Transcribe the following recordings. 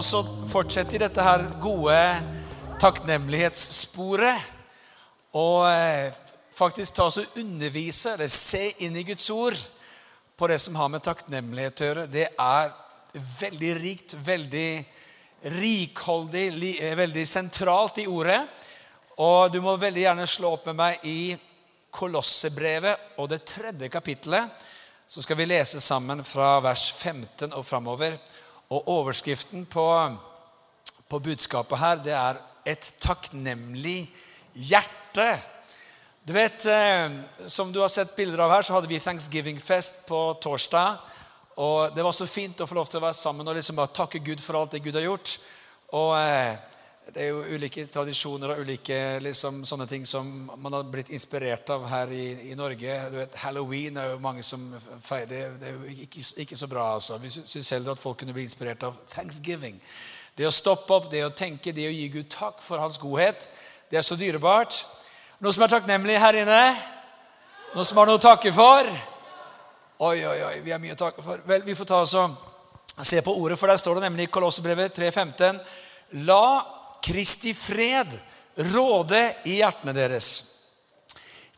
oss og fortsette i dette her gode takknemlighetssporet. Og eh, faktisk ta oss og undervise, eller se inn i Guds ord på det som har med takknemlighet å gjøre. Det er veldig rikt, veldig rikholdig, eh, veldig sentralt i ordet. Og du må veldig gjerne slå opp med meg i Kolossebrevet og det tredje kapittelet. Så skal vi lese sammen fra vers 15 og framover. Og overskriften på, på budskapet her, det er 'Et takknemlig hjerte'. Du vet, eh, Som du har sett bilder av her, så hadde vi Thanksgiving-fest på torsdag. Og Det var så fint å få lov til å være sammen og liksom bare takke Gud for alt det Gud har gjort. Og eh, Det er jo ulike tradisjoner og ulike liksom, sånne ting som man har blitt inspirert av her i, i Norge. Du vet, Halloween er jo mange som feirer. Det er jo ikke, ikke så bra. altså. Vi syns heller at folk kunne bli inspirert av Thanksgiving. Det å stoppe opp, det å tenke, det å gi Gud takk for hans godhet, det er så dyrebart. Noen som er takknemlig her inne? Noen som har noe å takke for? Oi, oi, oi, vi har mye å takke for. Vel, vi får ta oss og se på ordet, for der står det nemlig i Kolossebrevet 3.15.: La Kristi fred råde i hjertene deres.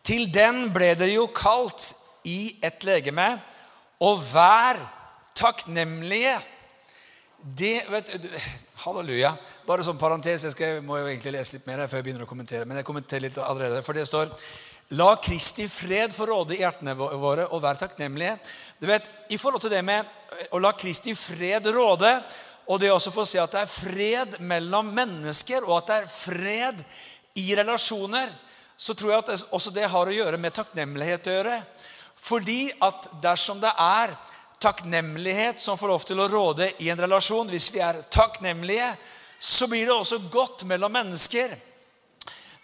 Til den ble det jo kalt i et legeme, og vær takknemlige. Det, vet, halleluja. Bare som parentes, jeg skal, må jo egentlig lese litt mer før jeg begynner å kommentere. Men jeg kommenterer litt allerede, for det står La Kristi fred få råde i hjertene våre, og vær takknemlige. Du vet, I forhold til det med å la Kristi fred råde, og det også få si at det er fred mellom mennesker, og at det er fred i relasjoner, så tror jeg at også det har å gjøre med takknemlighet å gjøre. Fordi at dersom det er takknemlighet som får lov til å råde i en relasjon, hvis vi er takknemlige, så blir det også godt mellom mennesker.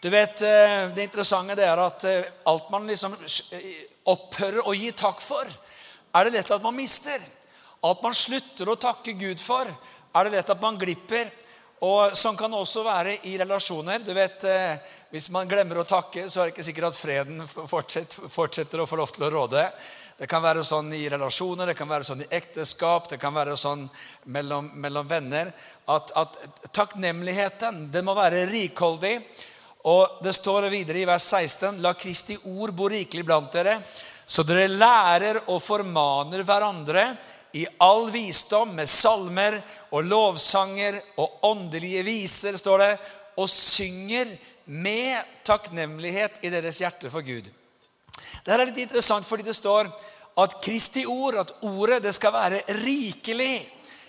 Du vet, eh, Det interessante det er at eh, alt man liksom opphører å gi takk for, er det lett at man mister. Alt man slutter å takke Gud for, er det lett at man glipper. Og Sånn kan det også være i relasjoner. Du vet, eh, Hvis man glemmer å takke, så er det ikke sikkert at freden fortsetter, fortsetter å få lov til å råde. Det kan være sånn i relasjoner, det kan være sånn i ekteskap, det kan være sånn mellom, mellom venner. At, at, takknemligheten den må være rikholdig. Og Det står videre i vers 16.: La Kristi ord bo rikelig blant dere, så dere lærer og formaner hverandre i all visdom med salmer og lovsanger og åndelige viser, står det, og synger med takknemlighet i deres hjerte for Gud. Dette er litt interessant fordi det står at Kristi ord, at ordet, det skal være rikelig.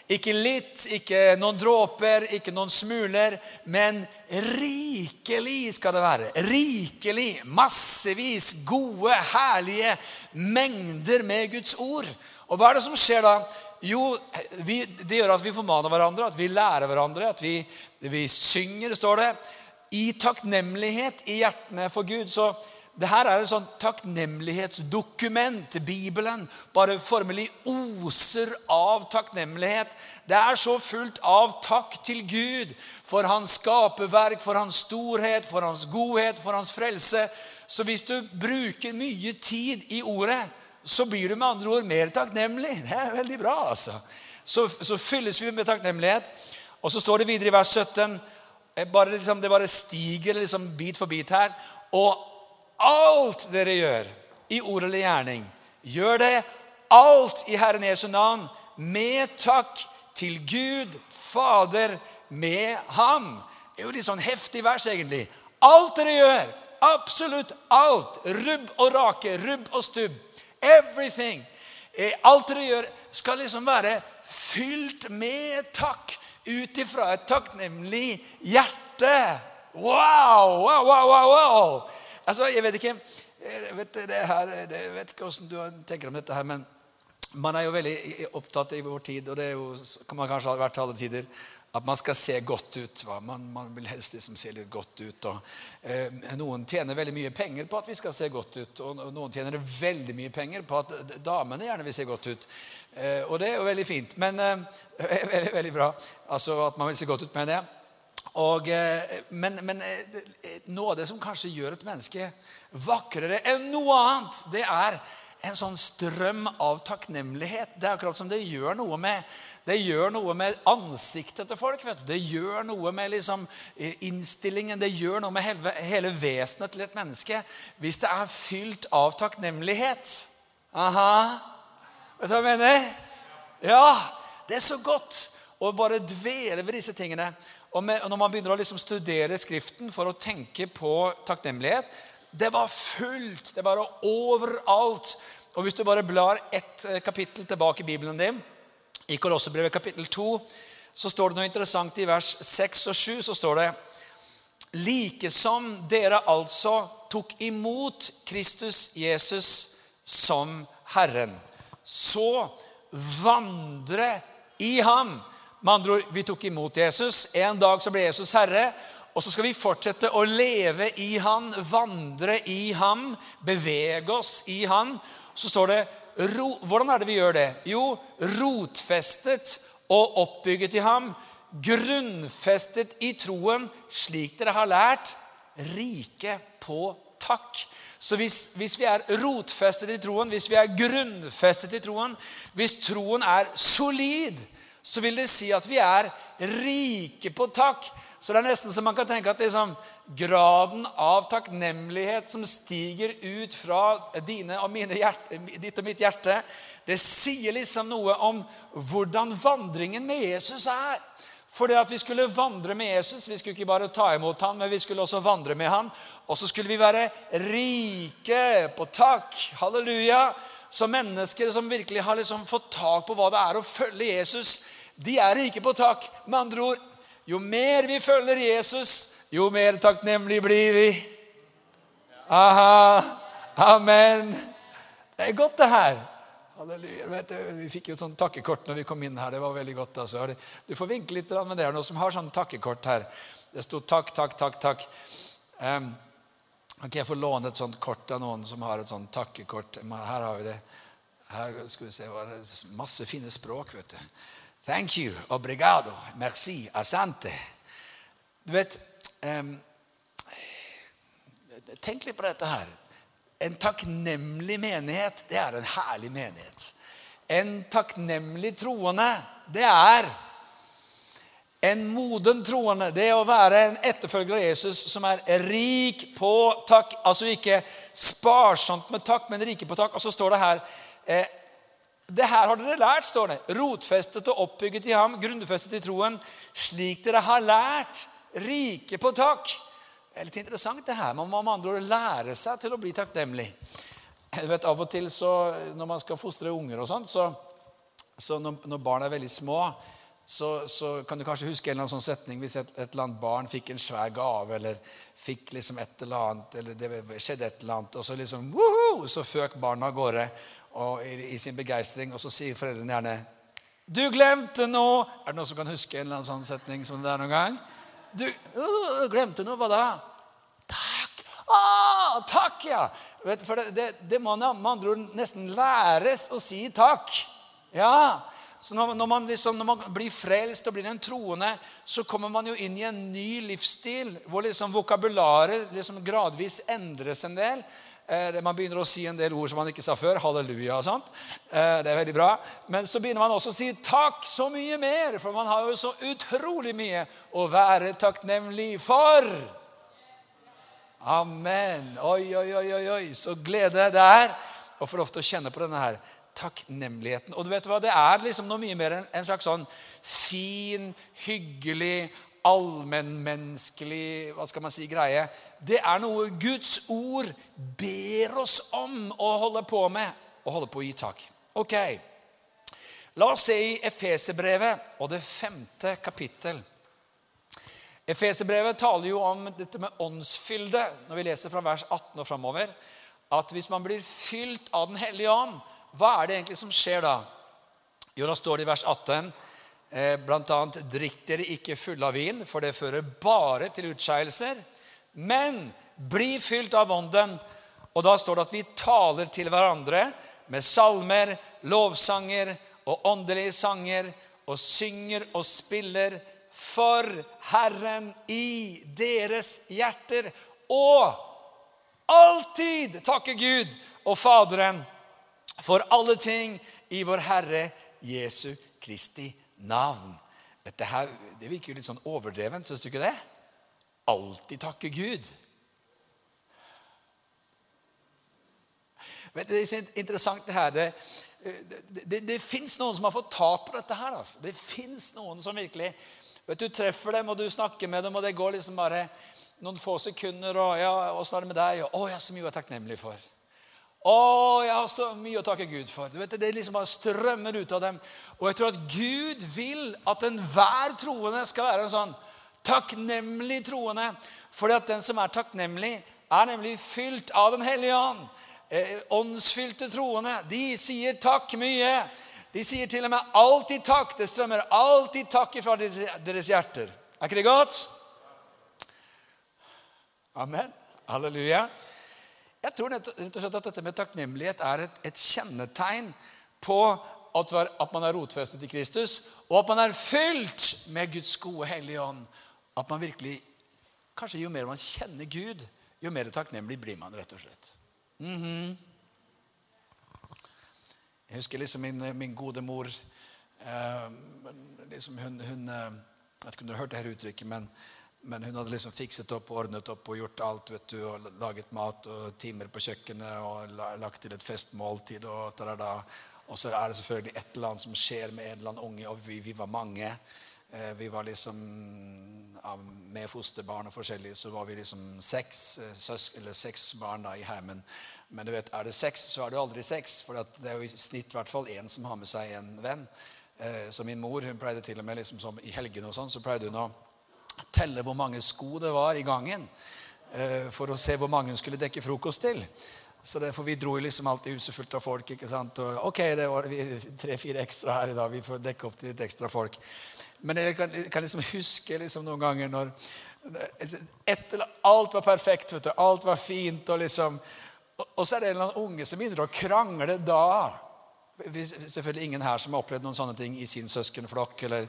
Ikke litt, ikke noen dråper, ikke noen smuler, men rikelig skal det være. Rikelig, massevis, gode, herlige mengder med Guds ord. Og hva er det som skjer da? Jo, vi, det gjør at vi formaner hverandre, at vi lærer hverandre, at vi, vi synger, står det. I takknemlighet i hjertene for Gud. Så det her er et sånt takknemlighetsdokument. Bibelen bare formelig oser av takknemlighet. Det er så fullt av takk til Gud for hans skaperverk, for hans storhet, for hans godhet, for hans frelse. Så hvis du bruker mye tid i ordet, så blir du med andre ord mer takknemlig. Det er veldig bra, altså. Så, så fylles vi med takknemlighet. Og så står det videre i vers 17 eh, bare liksom, Det bare stiger liksom bit for bit her. Og alt dere gjør, i ord eller gjerning, gjør det alt i Herren Jesu navn, med takk til Gud Fader med ham. Det er jo litt sånn heftig vers, egentlig. Alt dere gjør, absolutt alt, rubb og rake, rubb og stubb, everything, eh, alt dere gjør, skal liksom være fylt med takk ut ifra et takknemlig hjerte. Wow, wow, wow, wow! wow. Altså, Jeg vet ikke jeg vet, her, jeg vet ikke hvordan du tenker om dette, her, men man er jo veldig opptatt i vår tid, og det jo, kan man kanskje ha vært til alle tider, at man skal se godt ut. Man, man, vil helst liksom se litt godt ut. Og, eh, noen tjener veldig mye penger på at vi skal se godt ut, og noen tjener veldig mye penger på at damene gjerne vil se godt ut. Eh, og det er jo veldig fint. Men eh, veldig, veldig bra altså at man vil se godt ut, mener jeg. Og, eh, men, men, eh, noe av det som kanskje gjør et menneske vakrere enn noe annet, det er en sånn strøm av takknemlighet. Det er akkurat som det gjør noe med det gjør noe med ansiktet til folk. vet du. Det gjør noe med liksom innstillingen, det gjør noe med hele, hele vesenet til et menneske hvis det er fylt av takknemlighet. Aha. Vet du hva jeg mener? Ja, det er så godt å bare dvele ved disse tingene. Og, med, når man begynner å liksom studere Skriften for å tenke på takknemlighet Det var fullt. Det var overalt. Og hvis du bare blar ett eh, kapittel tilbake i Bibelen din, i Kolossebrevet kapittel 2, så står det noe interessant i vers 6 og 7. så står det Likesom dere altså tok imot Kristus Jesus som Herren, så vandre i ham. Med andre ord, vi tok imot Jesus. En dag så ble Jesus herre. Og så skal vi fortsette å leve i han, vandre i ham, bevege oss i han. Så står det hvordan er det vi gjør det? Jo, rotfestet og oppbygget i ham. Grunnfestet i troen, slik dere har lært. Rike på takk. Så hvis, hvis, vi er rotfestet i troen, hvis vi er grunnfestet i troen, hvis troen er solid, så vil det si at vi er rike på takk. Så det er nesten så man kan tenke at liksom, graden av takknemlighet som stiger ut fra og hjerte, ditt og mitt hjerte, det sier liksom noe om hvordan vandringen med Jesus er. For det at vi skulle vandre med Jesus, vi skulle ikke bare ta imot ham, men vi skulle også vandre med ham. Og så skulle vi være rike på takk. Halleluja. Så mennesker som virkelig har liksom fått tak på hva det er å følge Jesus, de er ikke på tak. Med andre ord, jo mer vi følger Jesus, jo mer takknemlige blir vi. Aha. Amen. Det er godt, det her. Halleluja. Vi fikk jo et sånt takkekort når vi kom inn her. Det var veldig godt. altså. Du får vinke litt, men det er noen som har sånn takkekort her. Det sto takk, takk, takk, takk. Um, kan jeg få låne et sånt kort av noen som har et sånt takkekort? Her har vi det. Her skal vi se, Masse fine språk, vet du. Thank you, obrigado, merci, asante. Du vet, um, Tenk litt på dette her. En takknemlig menighet, det er en herlig menighet. En takknemlig troende, det er en moden troende. Det å være en etterfølger av Jesus som er rik på takk. Altså ikke sparsomt med takk, men rike på takk. Og så står det her eh, Det her har dere lært, står det. Rotfestet og oppbygget i ham, grunnfestet i troen, slik dere har lært. Rike på takk. Det er litt interessant, det her. Man må med andre ord lære seg til å bli takknemlig. Jeg vet, Av og til så, når man skal fostre unger og sånt, så, så når, når, barn er veldig små, så, så, kan du kanskje huske en eller annen sånn setning hvis et, et, eller annet barn fikk en svær gave, eller fikk liksom et eller annet, eller det skjedde et eller annet, og så liksom woohoo, så føk barna av gårde i, i, sin begeistring, og så sier foreldrene gjerne 'Du glemte noe!' Er det noen som kan huske en eller annen sånn setning som det er noen gang? Du uh, glemte noe. Hva da? Takk! Ah, takk, ja! For det, det, det må med andre ord nesten læres å si takk. Ja. Så når, når, man liksom, når, man blir frelst og blir en troende, så kommer man jo inn i en ny livsstil hvor liksom vokabularet liksom gradvis endres en del. Eh, man begynner å si en del ord som man ikke sa før. Halleluja og sånt. Eh, det er veldig bra. Men så begynner man også å si takk så mye mer, for man har jo så utrolig mye å være takknemlig for. Amen. Oi, oi, oi, oi, oi. Så glede det er å få lov til å kjenne på denne her takknemligheten. Og du vet hva, Det er liksom noe mye mer enn en slags sånn fin, hyggelig, allmennmenneskelig hva skal man si, greie. Det er noe Guds ord ber oss om å holde på med. og holde på å gi takk. Ok, La oss se i Efeserbrevet og det femte kapittel. Efeserbrevet taler jo om dette med åndsfylde når vi leser fra vers 18 og framover. At hvis man blir fylt av Den hellige ånd, hva er det egentlig som skjer da? Jo, da står det i vers 18 Eh, blant annet, drikk dere ikke fulle av vin, for det fører bare til utskeielser. Men bli fylt av ånden. Og da står det at vi taler til hverandre med salmer, lovsanger og åndelige sanger, og synger og spiller for Herren i deres hjerter. Og alltid takke Gud og Faderen for alle ting i vår Herre Jesu Kristi navn. Dette her, Det virker jo litt sånn overdrevent, syns du ikke det? Alltid takke Gud. Men det er interessant det her. Det, det, det, det fins noen som har fått tak på dette her. Altså. Det fins noen som virkelig vet Du treffer dem, og du snakker med dem, og det går liksom bare noen få sekunder. og ja, 'Åssen er det med deg?' Og 'Å, jeg er så mye jeg er takknemlig for'. 'Å, jeg har så mye å takke Gud for'. Du vet, Det liksom bare strømmer ut av dem. Og jeg tror at Gud vil at enhver troende skal være en sånn takknemlig troende. Fordi at den som er takknemlig, er nemlig fylt av Den hellige ånd eh, åndsfylte troende, de sier takk mye. De sier til og med alltid takk. Det strømmer alltid takk fra deres hjerter. Er ikke det godt? Amen. Halleluja. Jeg tror rett og slett at dette med takknemlighet er et, et kjennetegn på at, at, man er rotfestet i Kristus, og at man er fylt med Guds gode hellige ånd. At man virkelig, Kanskje jo mer man kjenner Gud, jo mer takknemlig blir man, rett og slett. Mm -hmm. Jeg husker liksom min, min gode mor eh, liksom hun, hun, eh, Jeg vet ikke om du har hørt det her uttrykket, men, men, hun hadde liksom fikset opp og ordnet opp og gjort alt. vet du, og Laget mat og timer på kjøkkenet og lagt til et festmåltid. Og, og så er det selvfølgelig et eller annet som skjer med en eller annen unge, og vi, vi var mange. Eh, vi var liksom med fosterbarn og forskjellig, så var vi liksom seks, eh, eller seks barn da i heimen. Men du vet, er det seks, så er det aldri seks. For det er jo i snitt hvert fall én som har med seg en venn. Eh, så min mor hun pleide til og med liksom som i helgene og sånn, så pleide hun å telle hvor mange sko det var i gangen. Eh, for å se hvor mange hun skulle dekke frokost til. Så derfor Vi dro liksom alltid huset fullt av folk. ikke sant? Og, ok, det var tre-fire ekstra her i dag. Vi får dekke opp til litt ekstra folk. Men jeg kan, jeg kan liksom huske liksom noen ganger når etter, Alt var perfekt. vet du, Alt var fint. og liksom, og så er det en eller annen unge som begynner å krangle da. Selvfølgelig ingen her som har opplevd noen sånne ting i sin søskenflokk. eller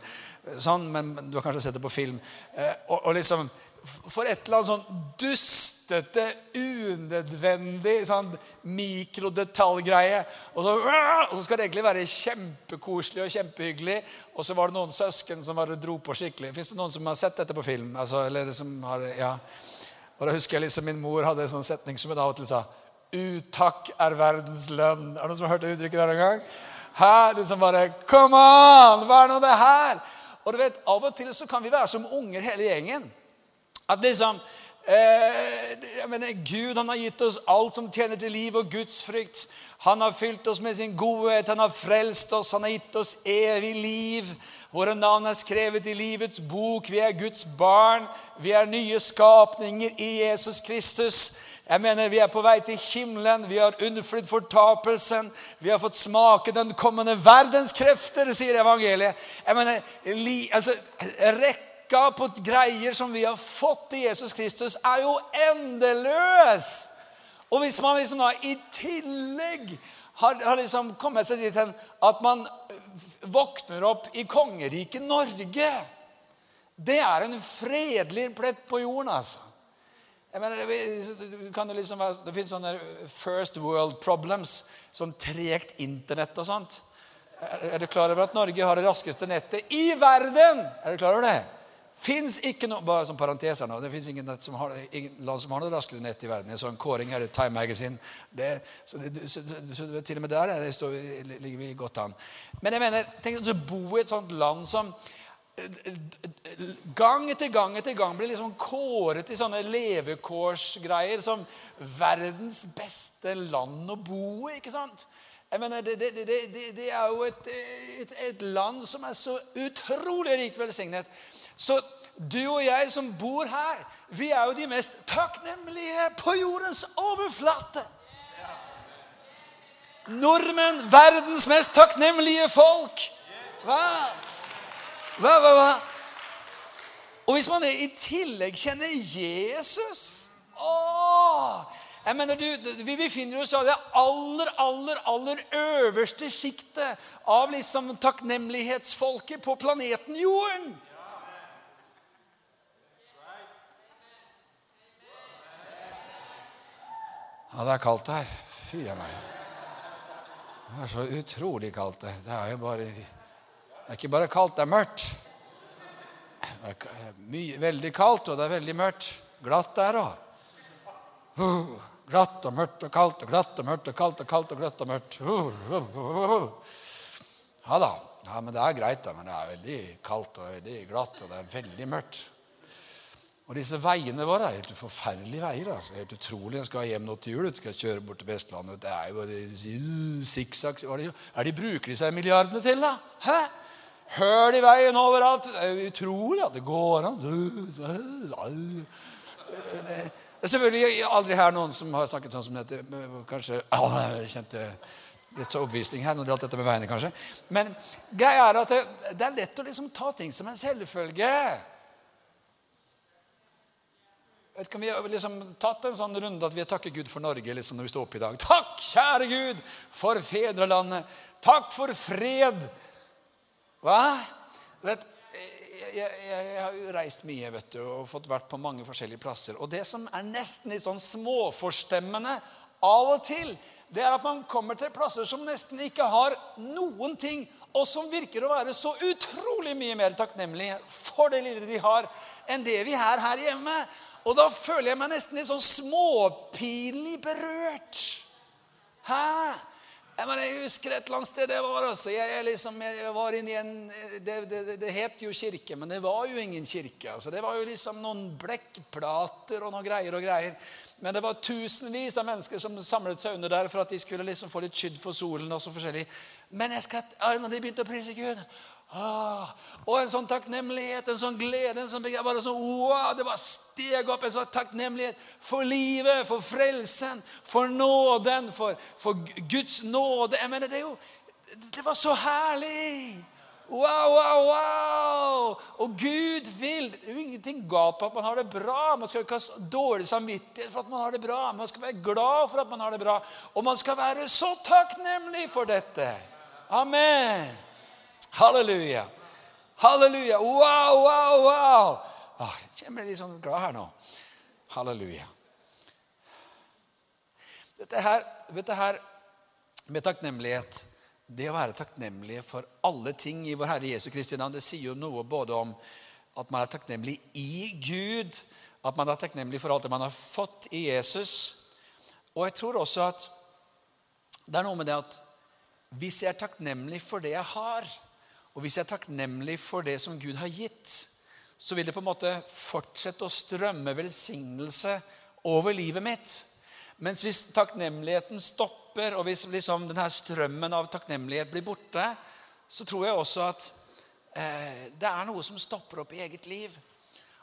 sånn, Men du har kanskje sett det på film. Eh, og, og liksom for et eller annet sånn dustete, unødvendig sånn mikrodetaljgreie. Og så, og så skal det egentlig være kjempekoselig og kjempehyggelig. Og så var det noen søsken som bare dro på skikkelig. Fins det noen som har sett dette på film? Altså, eller som har, ja. Og da husker jeg liksom Min mor hadde en sånn setning som hun av og til sa Utakk er verdens lønn. Er det noen som har hørt det uttrykket der en gang? Hæ? Her, som bare Come on! Hva er nå det her? Og du vet, Av og til så kan vi være som unger hele gjengen. At liksom eh, jeg mener, Gud han har gitt oss alt som tjener til liv og Guds frykt. Han har fylt oss med sin godhet, han har frelst oss, han har gitt oss evig liv. Våre navn er skrevet i livets bok. Vi er Guds barn. Vi er nye skapninger i Jesus Kristus. Jeg mener, Vi er på vei til himmelen. Vi har unnflydd fortapelsen. Vi har fått smake den kommende verdens krefter, sier evangeliet. Jeg mener, li, altså, rekka på greier som vi har fått i Jesus Kristus, er jo endeløs. Og hvis man liksom da i tillegg har, har liksom kommet seg dit hen at man våkner opp i kongeriket Norge Det er en fredelig plett på jorden, altså. Jeg mener, det, kan liksom være, det finnes sånne first world problems, sånn tregt Internett og sånt. Er du klar over at Norge har det raskeste nettet i verden? Er du klar over det? Fins ikke noe bare som parenteser nå, det fins ingen, land som har noe raskere nett i verden. En sånn kåring her i Time Magazine. Det, så, det, så, så, til og med der det står, ligger vi godt an. Men jeg mener, tenk å bo i et sånt land som gang etter gang etter gang blir liksom kåret i sånne levekårsgreier som verdens beste land å bo i. ikke sant? Jeg mener, Det, det, det, det er jo et, et, et land som er så utrolig rikt velsignet. Så du og jeg som bor her, vi er jo de mest takknemlige på jordens overflate. Nordmenn, verdens mest takknemlige folk. Hva? Hva, hva, hva? Og hvis man i tillegg kjenner Jesus Åh, jeg mener, du, Vi befinner oss i det aller, aller, aller øverste sjiktet av liksom takknemlighetsfolket på planeten Jorden. Ja, det er kaldt her. Fy a meg. Det er så utrolig kaldt. Det er jo bare Det er ikke bare kaldt, det er mørkt. Det er mye, veldig kaldt, og det er veldig mørkt. Glatt der òg. Glatt og mørkt og kaldt og glatt og mørkt og kaldt og kaldt og glatt og mørkt. Ja da. Ja, men det er greit, da. Men det er veldig kaldt og veldig glatt, og det er veldig mørkt. Og disse veiene våre er helt forferdelige veier. altså. Helt utrolig. Jeg skal hjem nå til jul. Jeg skal kjøre bort til Vestlandet. Det er jo sikksakk Hva er de bruker disse milliardene til, da? Hæ? Høl i veien overalt. Det er utrolig at det går an. Det er selvfølgelig aldri her noen som har snakket sånn som dette. Kanskje jeg kjente litt oppvisning her når det gjaldt dette med veiene, kanskje. Men greia er at det, det er lett å liksom ta ting som en selvfølge. Vet om Vi har liksom tatt en sånn runde at vi har takket Gud for Norge liksom når vi står opp i dag. Takk, kjære Gud, for fedrelandet. Takk for fred. Hva? Vet, jeg, jeg, jeg, har jo reist mye vet du, og fått vært på mange forskjellige plasser. Og det som er nesten litt sånn småforstemmende av og til, det er at man kommer til plasser som nesten ikke har noen ting, og som virker å være så utrolig mye mer takknemlige for det lille de har, enn det vi er her hjemme. Og da føler jeg meg nesten litt sånn småpinlig berørt. Hæ? Jeg, mener, jeg husker et eller annet sted jeg var. altså. Jeg, jeg, liksom, jeg var inne i en, det, det, det, het jo kirke, men det var jo ingen kirke. altså. Det var jo liksom noen blekkplater og noen greier og greier. Men det var tusenvis av mennesker som samlet seg under der for at de skulle liksom få litt skydd for solen. og så forskjellig. Men jeg skal, når de begynte å prise Gud Ah, og en sånn takknemlighet, en sånn glede en sånn, bare sånn, wow, Det bare steg opp en sånn takknemlighet for livet, for frelsen, for nåden, for, for Guds nåde. Jeg mener, det, jo, det var så herlig! Wow, wow, wow! Og Gud vil Det er jo ingenting galt på at man har det bra. Man skal ikke ha dårlig samvittighet for at man har det bra. Man skal være glad for at man har det bra. Og man skal være så takknemlig for dette. Amen. Halleluja. Halleluja. Wow, wow, wow. Åh, jeg blir litt sånn glad her nå. Halleluja. Dette her, dette her med takknemlighet Det å være takknemlige for alle ting i vår Herre Jesu Kristi navn, det sier jo noe både om at man er takknemlig i Gud, at man er takknemlig for alt det man har fått i Jesus. Og jeg tror også at det er noe med det at hvis jeg er takknemlig for det jeg har, og hvis jeg er takknemlig for det som Gud har gitt, så vil det på en måte fortsette å strømme velsignelse over livet mitt. Mens hvis takknemligheten stopper, og hvis liksom denne strømmen av takknemlighet blir borte, så tror jeg også at eh, det er noe som stopper opp i eget liv.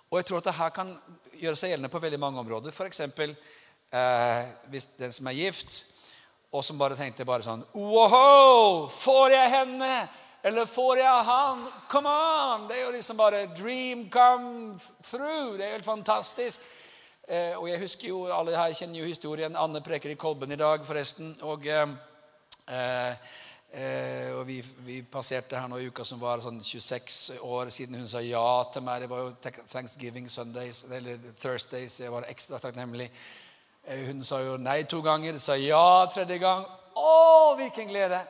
Og jeg tror at det her kan gjøre seg gjeldende på veldig mange områder. F.eks. Eh, hvis den som er gift, og som bare tenkte bare sånn Wow! Får jeg henne? Eller får jeg han? Come on! Det er jo liksom bare dream come through. Det er helt fantastisk. Eh, og jeg husker jo, Alle her kjenner jo historien. Anne preker i Kolben i dag, forresten. Og, eh, eh, og vi, vi, passerte her nå i uka som var sånn 26 år siden hun sa ja til meg. Det var jo Thanksgiving Sundays, eller Thursdays. Jeg var ekstra takknemlig. Eh, hun sa jo nei to ganger, sa ja tredje gang. Å, hvilken glede!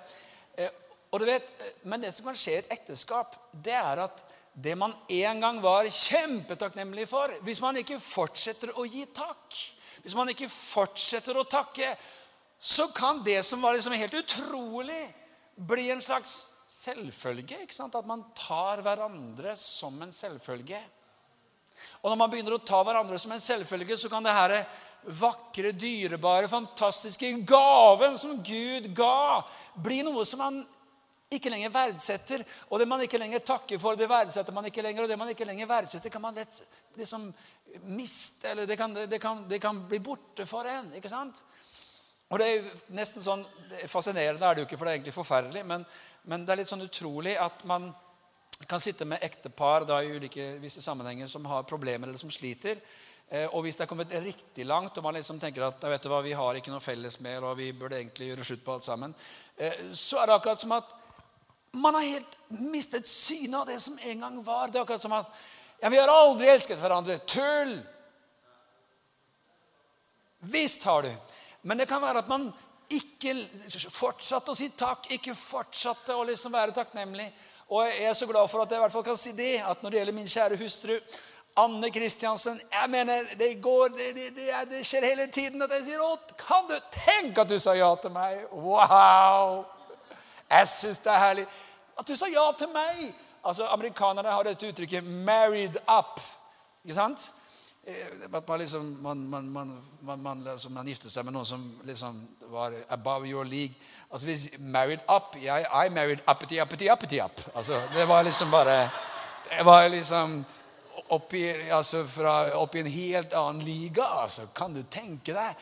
Og du vet, Men det som kan skje i et ekteskap, det er at det man en gang var kjempetakknemlig for Hvis man ikke fortsetter å gi takk, hvis man ikke fortsetter å takke, så kan det som var liksom helt utrolig, bli en slags selvfølge. ikke sant? At man tar hverandre som en selvfølge. Og når man begynner å ta hverandre som en selvfølge, så kan det her vakre, dyrebare, fantastiske gaven som Gud ga, bli noe som man ikke lenger verdsetter. Og det man ikke lenger takker for, det verdsetter man ikke lenger. Og det man ikke lenger verdsetter, kan man lett liksom miste, eller det kan, det, kan, det kan, bli borte for en. ikke sant? Og det er jo nesten sånn, Fascinerende er det jo ikke, for det er egentlig forferdelig. Men, men det er litt sånn utrolig at man kan sitte med ektepar da, i ulike visse sammenhenger som har problemer eller som sliter. Eh, og hvis det er kommet riktig langt, og man liksom tenker at vet du hva, vi har ikke noe felles mer, og vi burde egentlig gjøre slutt på alt sammen, eh, så er det akkurat som at man har helt mistet synet av det som en gang var. Det er akkurat som at ja, Vi har aldri elsket hverandre. Tull! Visst har du. Men det kan være at man ikke fortsatte å si takk, ikke fortsatte å liksom være takknemlig. Og jeg er så glad for at jeg i hvert fall kan si det, at når det gjelder min kjære hustru Anne Kristiansen jeg mener, det, går, det, det, det, skjer hele tiden at jeg sier å, kan du tenke at du sa ja til meg? Wow! Jeg syns det er herlig. At du sa ja til meg! Altså, Amerikanerne har dette uttrykket 'married up'. Ikke sant? Eh, man, liksom, man, man, man, liksom, man, gifter seg med noen som liksom var above your league. Altså hvis Married up jeg, I married uppity, uppity, uppity up. Altså, det var liksom bare Det var liksom oppi, altså fra, oppi en helt annen liga. Altså. Kan du tenke deg?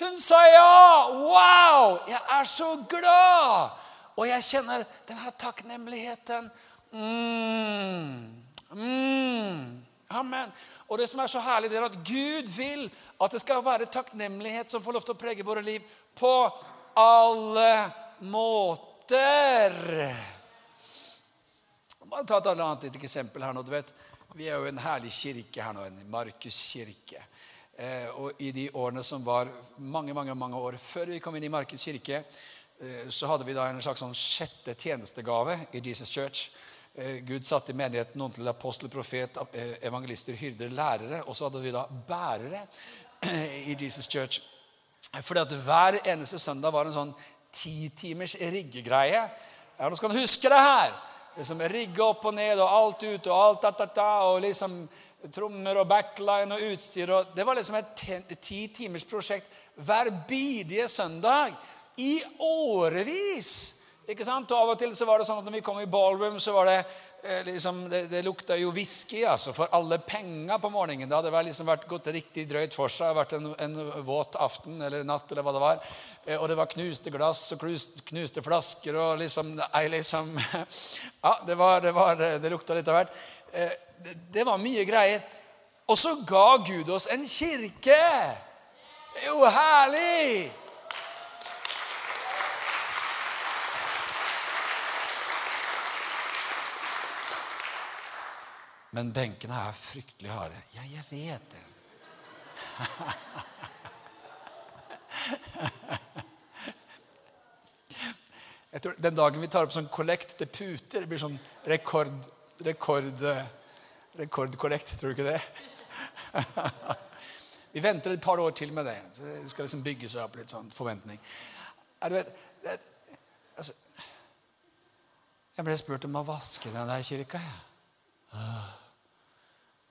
Hun sa ja! Wow! Jeg er så glad! Og jeg kjenner denne takknemligheten. Mm. Mm. Amen. Og det som er så herlig, det er at Gud vil at det skal være takknemlighet som får lov til å prege våre liv på alle måter. Bare ta et annet et eksempel her nå. du vet. Vi er jo en herlig kirke her nå, en Markus kirke. Eh, og i de årene som var mange mange, mange år før vi kom inn i Markus kirke, så hadde vi da en slags sånn sjette tjenestegave i Jesus Church. Eh, Gud satte i menigheten noen til apostel, profet, eh, evangelister, hyrder, lærere. Og så hadde vi da bærere i Jesus Church. Fordi at hver eneste søndag var en sånn ti timers riggegreie. Ja, nå skal du huske det her. Liksom Rigge opp og ned og alt ut og alt da, da, og liksom trommer og backline og utstyr. Og det var liksom et ti timers prosjekt hver bidige søndag i årevis. Ikke sant? Og Av og til så var det sånn at når vi kom i ballroom, så var det eh, liksom, det, det lukta jo whisky altså, for alle penger på morgenen. Det hadde liksom vært gått riktig drøyt for seg. vært en, en, våt aften eller natt eller hva det var. Eh, og det var knuste glass og knuste, knuste flasker og liksom, ei, liksom Ja, det, var, det, var, det lukta litt av hvert. Eh, det, det var mye greier. Og så ga Gud oss en kirke! Det er jo herlig! Men benkene er fryktelig harde. Ja, jeg vet det. Jeg tror Den dagen vi tar opp sånn kollekt til puter, det blir sånn rekord, rekord, rekordkollekt. Tror du ikke det? Vi venter et par år til med det. Så det skal liksom bygge seg opp litt sånn forventning. Er du vet, det, altså, jeg ble spurt om å vaske den der kirka. Ja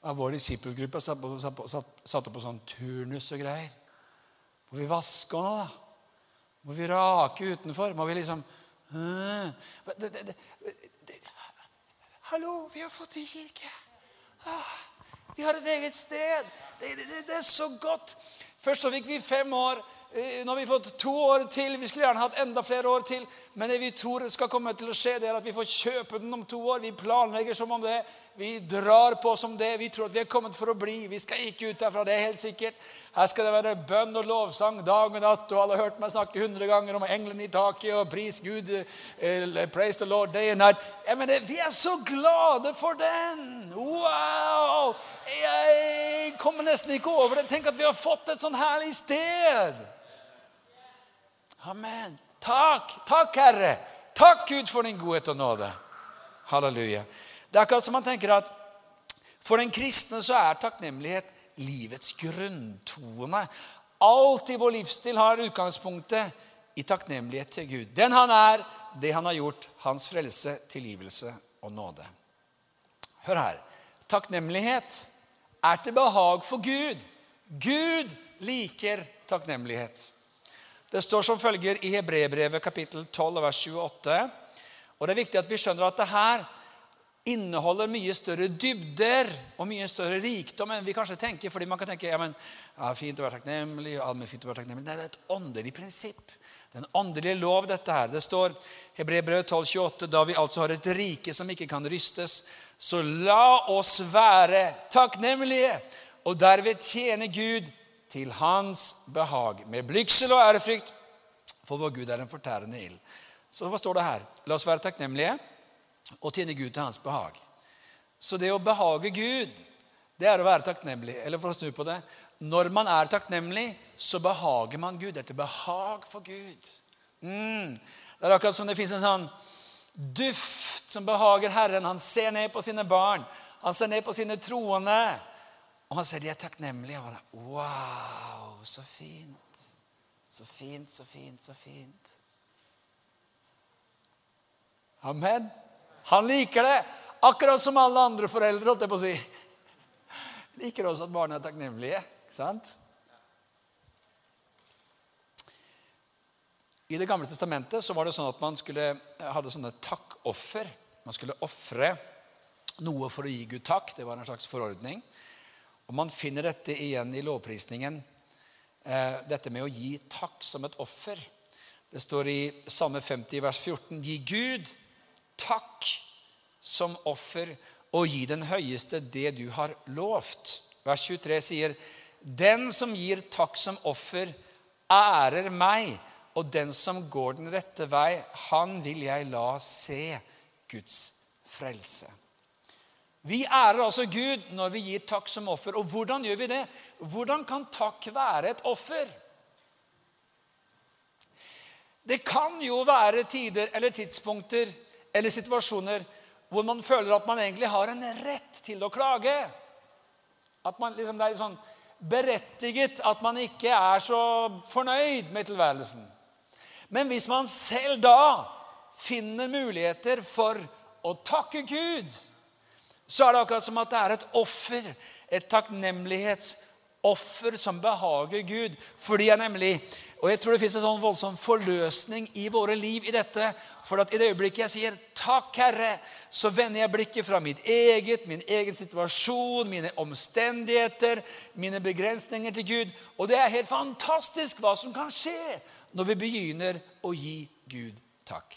av vår disippelgruppe satt, satt, på sånn turnus og greier. Må vi vaske nå, da? Må vi rake utenfor? Må vi liksom uh, det, det, det, Hallo, vi har fått en kirke. Ah, vi har et eget sted. Det, er så godt. Først så fikk vi fem år. Eh, nå har vi fått to år til. Vi skulle gjerne hatt enda flere år til. Men det vi tror skal komme til å skje, det er at vi får kjøpe den om to år. Vi planlegger som om det. Vi drar på som det. Vi tror at vi er kommet for å bli. Vi skal ikke ut derfra, det er helt sikkert. Her skal det være bønn og lovsang dag og natt. Og alle har hørt meg snakke hundre ganger om englene i taket og pris Gud. Eh, praise the Lord day and night. Jeg mener, vi er så glade for den! Wow! Jeg kommer nesten ikke over det. Tenk at vi har fått et sånn herlig sted. Amen. Takk, takk, Herre. Takk, Gud, for din godhet og nåde. Halleluja. Det er akkurat som man tenker at for den kristne så er takknemlighet livets grunntone. Alt i vår livsstil har utgangspunktet i takknemlighet til Gud. Den han er, det han har gjort, hans frelse, tilgivelse og nåde. Hør her. Takknemlighet er til behag for Gud. Gud liker takknemlighet. Det står som følger i Hebrebrevet kapittel 12 vers 28. Og Det er viktig at vi skjønner at det her inneholder mye større dybder og mye større rikdom enn vi kanskje tenker. fordi man kan tenke ja, men, ja, fint å være takknemlig, ja, men fint å være takknemlig. Nei, det er et åndelig prinsipp. Det er en åndelig lov, dette her. Det står Hebrebrevet 12, 28, da vi altså har et rike som ikke kan rystes, så la oss være takknemlige og derved tjene Gud til hans behag, med blygsel og ærefrykt, for vår Gud er en fortærende ild. Så hva står det her? La oss være takknemlige og tjene Gud til hans behag. Så det å behage Gud, det er å være takknemlig. Eller for å snu på det når man er takknemlig, så behager man Gud. Det er til behag for Gud. Mm. Det er akkurat som det fins en sånn duft som behager Herren. Han ser ned på sine barn. Han ser ned på sine troende. Og han ser de er takknemlige. Og er, wow, så fint. Så fint, så fint, så fint. Amen. Han liker det. Akkurat som alle andre foreldre, holdt jeg på å si. Liker også at barna er takknemlige. Ikke sant? I Det gamle testamentet så var det sånn at man skulle, hadde sånne takkoffer. Man skulle ofre noe for å gi Gud takk. Det var en slags forordning. Og Man finner dette igjen i lovprisningen. Eh, dette med å gi takk som et offer. Det står i Samme 50 vers 14.: Gi Gud takk som offer, og gi den høyeste det du har lovt. Vers 23 sier, Den som gir takk som offer, ærer meg og den som går den rette vei, han vil jeg la se Guds frelse. Vi ærer altså Gud når vi gir takk som offer. Og hvordan gjør vi det? Hvordan kan takk være et offer? Det kan jo være tider eller tidspunkter eller situasjoner hvor man føler at man egentlig har en rett til å klage. At man liksom, Det er sånn berettiget at man ikke er så fornøyd med tilværelsen. Men hvis man selv da finner muligheter for å takke Gud, så er det akkurat som at det er et offer, et takknemlighetsoffer som behager Gud. Fordi jeg nemlig og jeg tror det fins en sånn voldsom forløsning i våre liv i dette. For at i det øyeblikket jeg sier 'Takk, Herre', så vender jeg blikket fra mitt eget, min egen situasjon, mine omstendigheter, mine begrensninger til Gud. Og det er helt fantastisk hva som kan skje når vi begynner å gi Gud takk.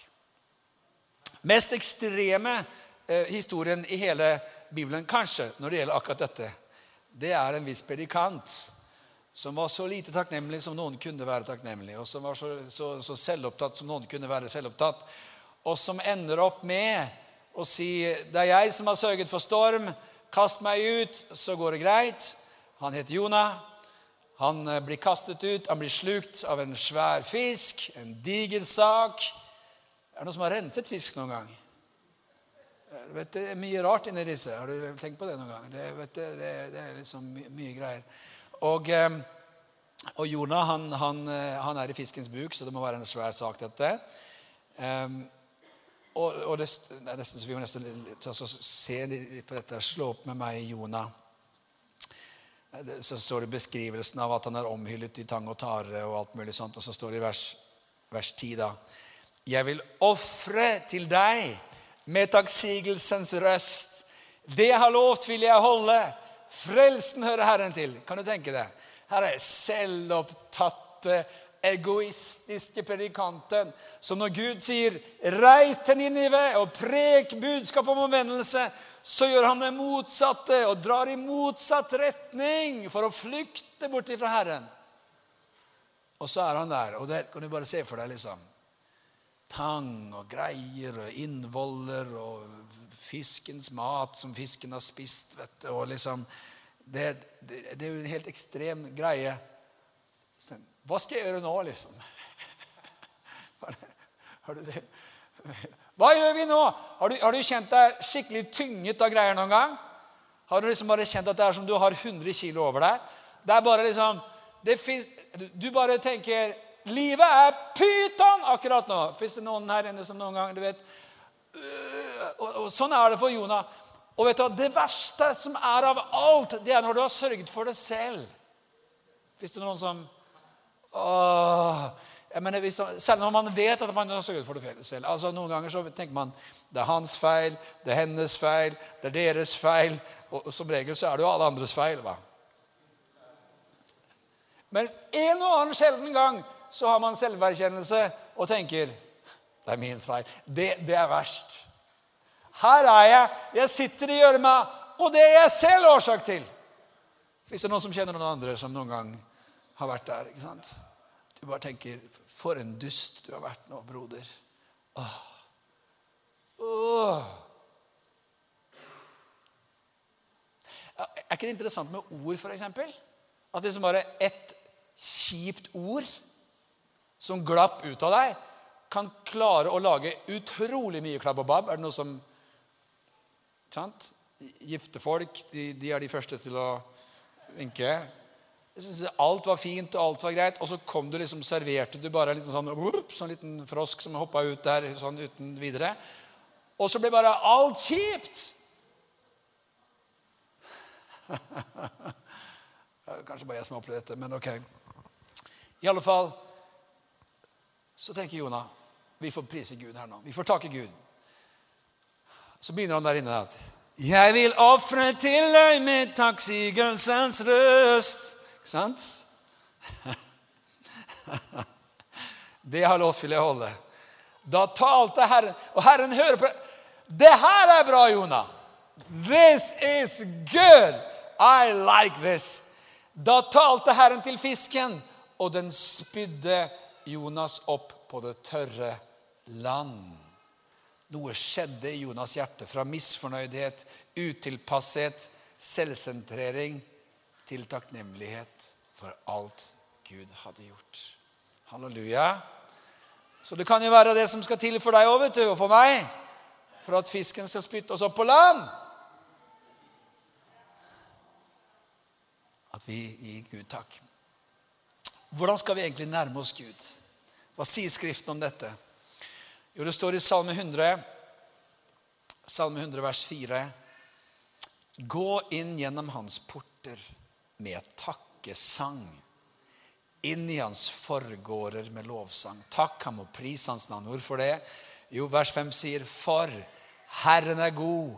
Mest ekstreme eh, historien i hele Bibelen, kanskje, når det gjelder akkurat dette, det er en viss predikant som var så lite takknemlig som noen kunne være takknemlig, og som var så, så, så selvopptatt som noen kunne være selvopptatt, og som ender opp med å si 'Det er jeg som har sørget for storm. Kast meg ut, så går det greit.' Han heter Jonah. Han eh, blir kastet ut, han blir slukt av en svær fisk, en diger sak. Er det noen som har renset fisk noen gang? Vet, det er mye rart inni disse. Har du tenkt på det noen gang? Det, vet, det, det er liksom mye greier. Og, eh, og Jonah han, han, eh, han, er i fiskens buk, så det må være en svær sak, dette. Um, og, og det, det, er nesten så Vi må nesten se litt på dette. Slå opp med meg Jonah så står det beskrivelsen av at han er omhyllet i tang og tare og alt mulig sånt. Og så står det i vers, vers 10 da Jeg vil ofre til deg med takksigelsens røst. Det jeg har lovt, vil jeg holde. Frelsen hører Herren til. Kan du tenke det? Her er selvopptatte, egoistiske predikanten som når Gud sier 'reis til Ninive og prek budskap om omvendelse', så gjør han det motsatte og drar i motsatt retning for å flykte bort fra Herren. Og så er han der, og det kan du bare se for deg. liksom. Tang og greier og innvoller og fiskens mat som fisken har spist. vet du, og liksom, det, det, det er jo en helt ekstrem greie. Hva skal jeg gjøre nå, liksom? Har du det? Hva gjør vi nå? Har du, har du, kjent deg skikkelig tynget av greier noen gang? Har du liksom bare kjent at det er som du har 100 kilo over deg? Det er bare liksom finnes, Du bare tenker Livet er pyton akkurat nå. Fins det noen her inne som noen gang du vet, øh, og, og, Sånn er det for Jonah. Og vet du, Det verste som er av alt, det er når du har sørget for det selv. Fins det noen som åh, mener, hvis, selv når man vet at man har sørget for det selv. altså Noen ganger så tenker man det er hans feil, det er hennes feil, det er deres feil. Og, og som regel så er det jo alle andres feil. hva? Men en og annen sjelden gang så har man selverkjennelse og tenker det er min feil. Det, det er verst. Her er jeg. Jeg sitter i gjørma, og det er jeg selv årsak til. Hvis det er noen som kjenner noen andre som noen gang har vært der. ikke sant? Du bare tenker For en dust du har vært nå, broder. Åh. Åh. Er ikke det interessant med ord, f.eks.? at liksom bare ett kjipt ord som glapp ut av deg, kan klare å lage utrolig mye klabb og babb. Er det noe som sant? Gifte folk de, de er de første til å vinke. Alt var fint og alt var greit, og så kom du liksom, serverte du bare en liten sånn, sånn liten frosk som hoppa ut der sånn uten videre. Og så ble bare alt kjipt. Kanskje bare jeg som har opplevd dette, men ok. I alle fall så tenker Jonah vi får prise Gud her nå. Vi får takke Gud. Så begynner han der inne at Jeg vil ofre til deg med takksigelsens røst. Ikke sant? Det har låst vil jeg holde. Da talte Herren, og Herren hører på Det her er bra, Jonah. This is good. I like this. Da talte Herren til fisken, og den spydde Jonas opp på det tørre land. Noe skjedde i Jonas' hjerte, fra misfornøydhet, utilpasshet, selvsentrering til takknemlighet for alt Gud hadde gjort. Halleluja. Så det kan jo være det som skal til for deg òg, og for meg, for at fisken skal spytte oss opp på land. At vi gir Gud takk. Hvordan skal vi egentlig nærme oss Gud? Hva sier Skriften om dette? Jo, det står i Salme 100, Salme 100 vers 4. Gå inn gjennom hans porter med takkesang. Inn i hans forgårder med lovsang. Takk ham og pris hans navn. Hvorfor det? Jo, vers 5 sier, For Herren er god,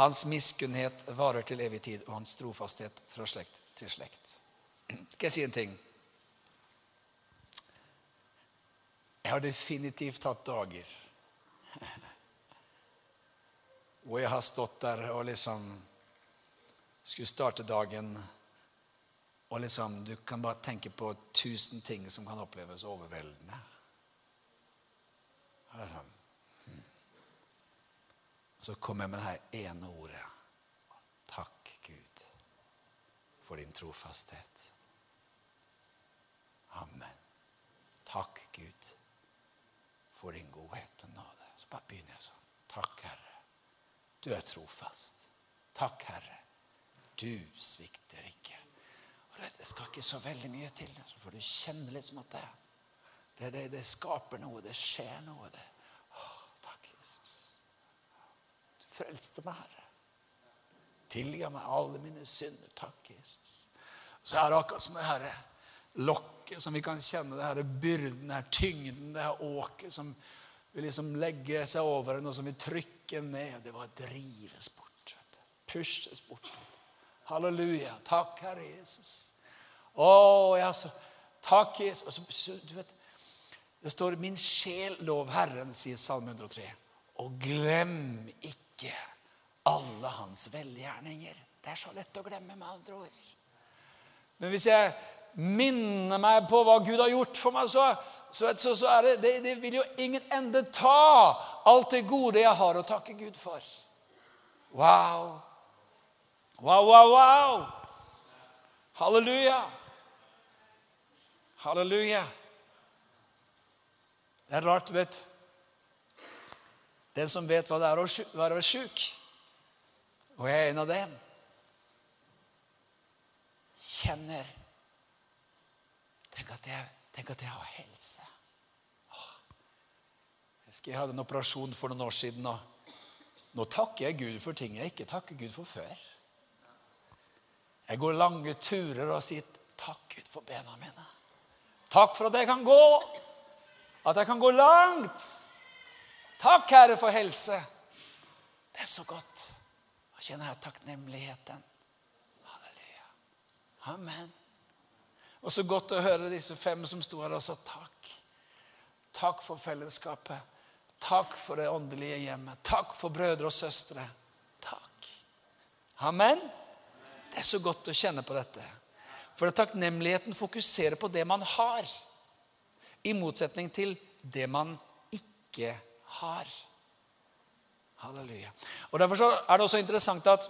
hans miskunnhet varer til evig tid, og hans trofasthet fra slekt til slekt. Skal jeg si en ting? Jeg har definitivt hatt dager hvor jeg har stått der og liksom skulle starte dagen og liksom Du kan bare tenke på tusen ting som kan oppleves overveldende. Liksom, hmm. Så kom jeg med det her ene ordet. Takk, Gud, for din trofasthet. Amen. Takk, Gud for din godhet og nåde. Så bare begynner jeg sånn. Takk, Herre. Du er trofast. Takk, Herre. Du svikter ikke. Og Det skal ikke så veldig mye til, så får du kjenne litt som at det, det, det, det skaper noe. Det skjer noe. Det. Åh, takk, Jesus. Du frelste meg, Herre. Tilga meg alle mine synder. Takk, Jesus. Så er det akkurat som det Herre lokket som vi kan kjenne, det her byrden, det her tyngden, det her åket som vil liksom legge seg over noe som vil trykke ned. Det var drives bort. Pushes bort. Halleluja. Takk, Herre Jesus. Å, ja, så, takk, Jesus. Så, du vet, det står 'Min sjel lov Herren', sier Salme 103. Og glem ikke alle hans velgjerninger. Det er så lett å glemme, med andre ord. Men hvis jeg minner meg på hva Gud har gjort for meg, så, så, så, så det, det, det vil jo ingen ende ta alt det gode jeg har å takke Gud for. Wow. Wow, wow, wow. Halleluja. Halleluja. Det er rart, vet Den som vet hva det er å være sjuk, og jeg er en av dem, kjenner Tenk at jeg, tenk at jeg har helse. Åh. Jeg husker jeg hadde en operasjon for noen år siden. og Nå takker jeg Gud for ting jeg ikke takker Gud for før. Jeg går lange turer og sier takk Gud for bena mine. Takk for at jeg kan gå. At jeg kan gå langt. Takk, Herre, for helse. Det er så godt å kjenne her takknemligheten. Halleluja. Amen. Og så godt å høre disse fem som sto her og sa takk. Takk for fellesskapet. Takk for det åndelige hjemmet. Takk for brødre og søstre. Takk. Amen. Det er så godt å kjenne på dette. For takknemligheten fokuserer på det man har, i motsetning til det man ikke har. Halleluja. Og Derfor er det også interessant at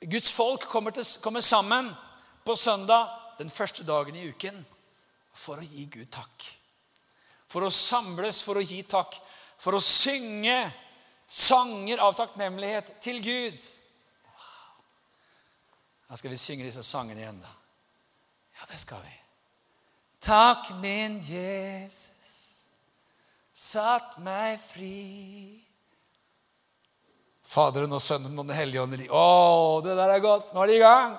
Guds folk kommer, til, kommer sammen på søndag, den første dagen i uken, for å gi Gud takk. For å samles for å gi takk. For å synge sanger av takknemlighet til Gud. Wow. Da skal vi synge disse sangene igjen, da. Ja, det skal vi. Takk, min Jesus, satt meg fri. Faderen og Sønnen og Den hellige ånd. Å, det der er godt! Nå er de i gang!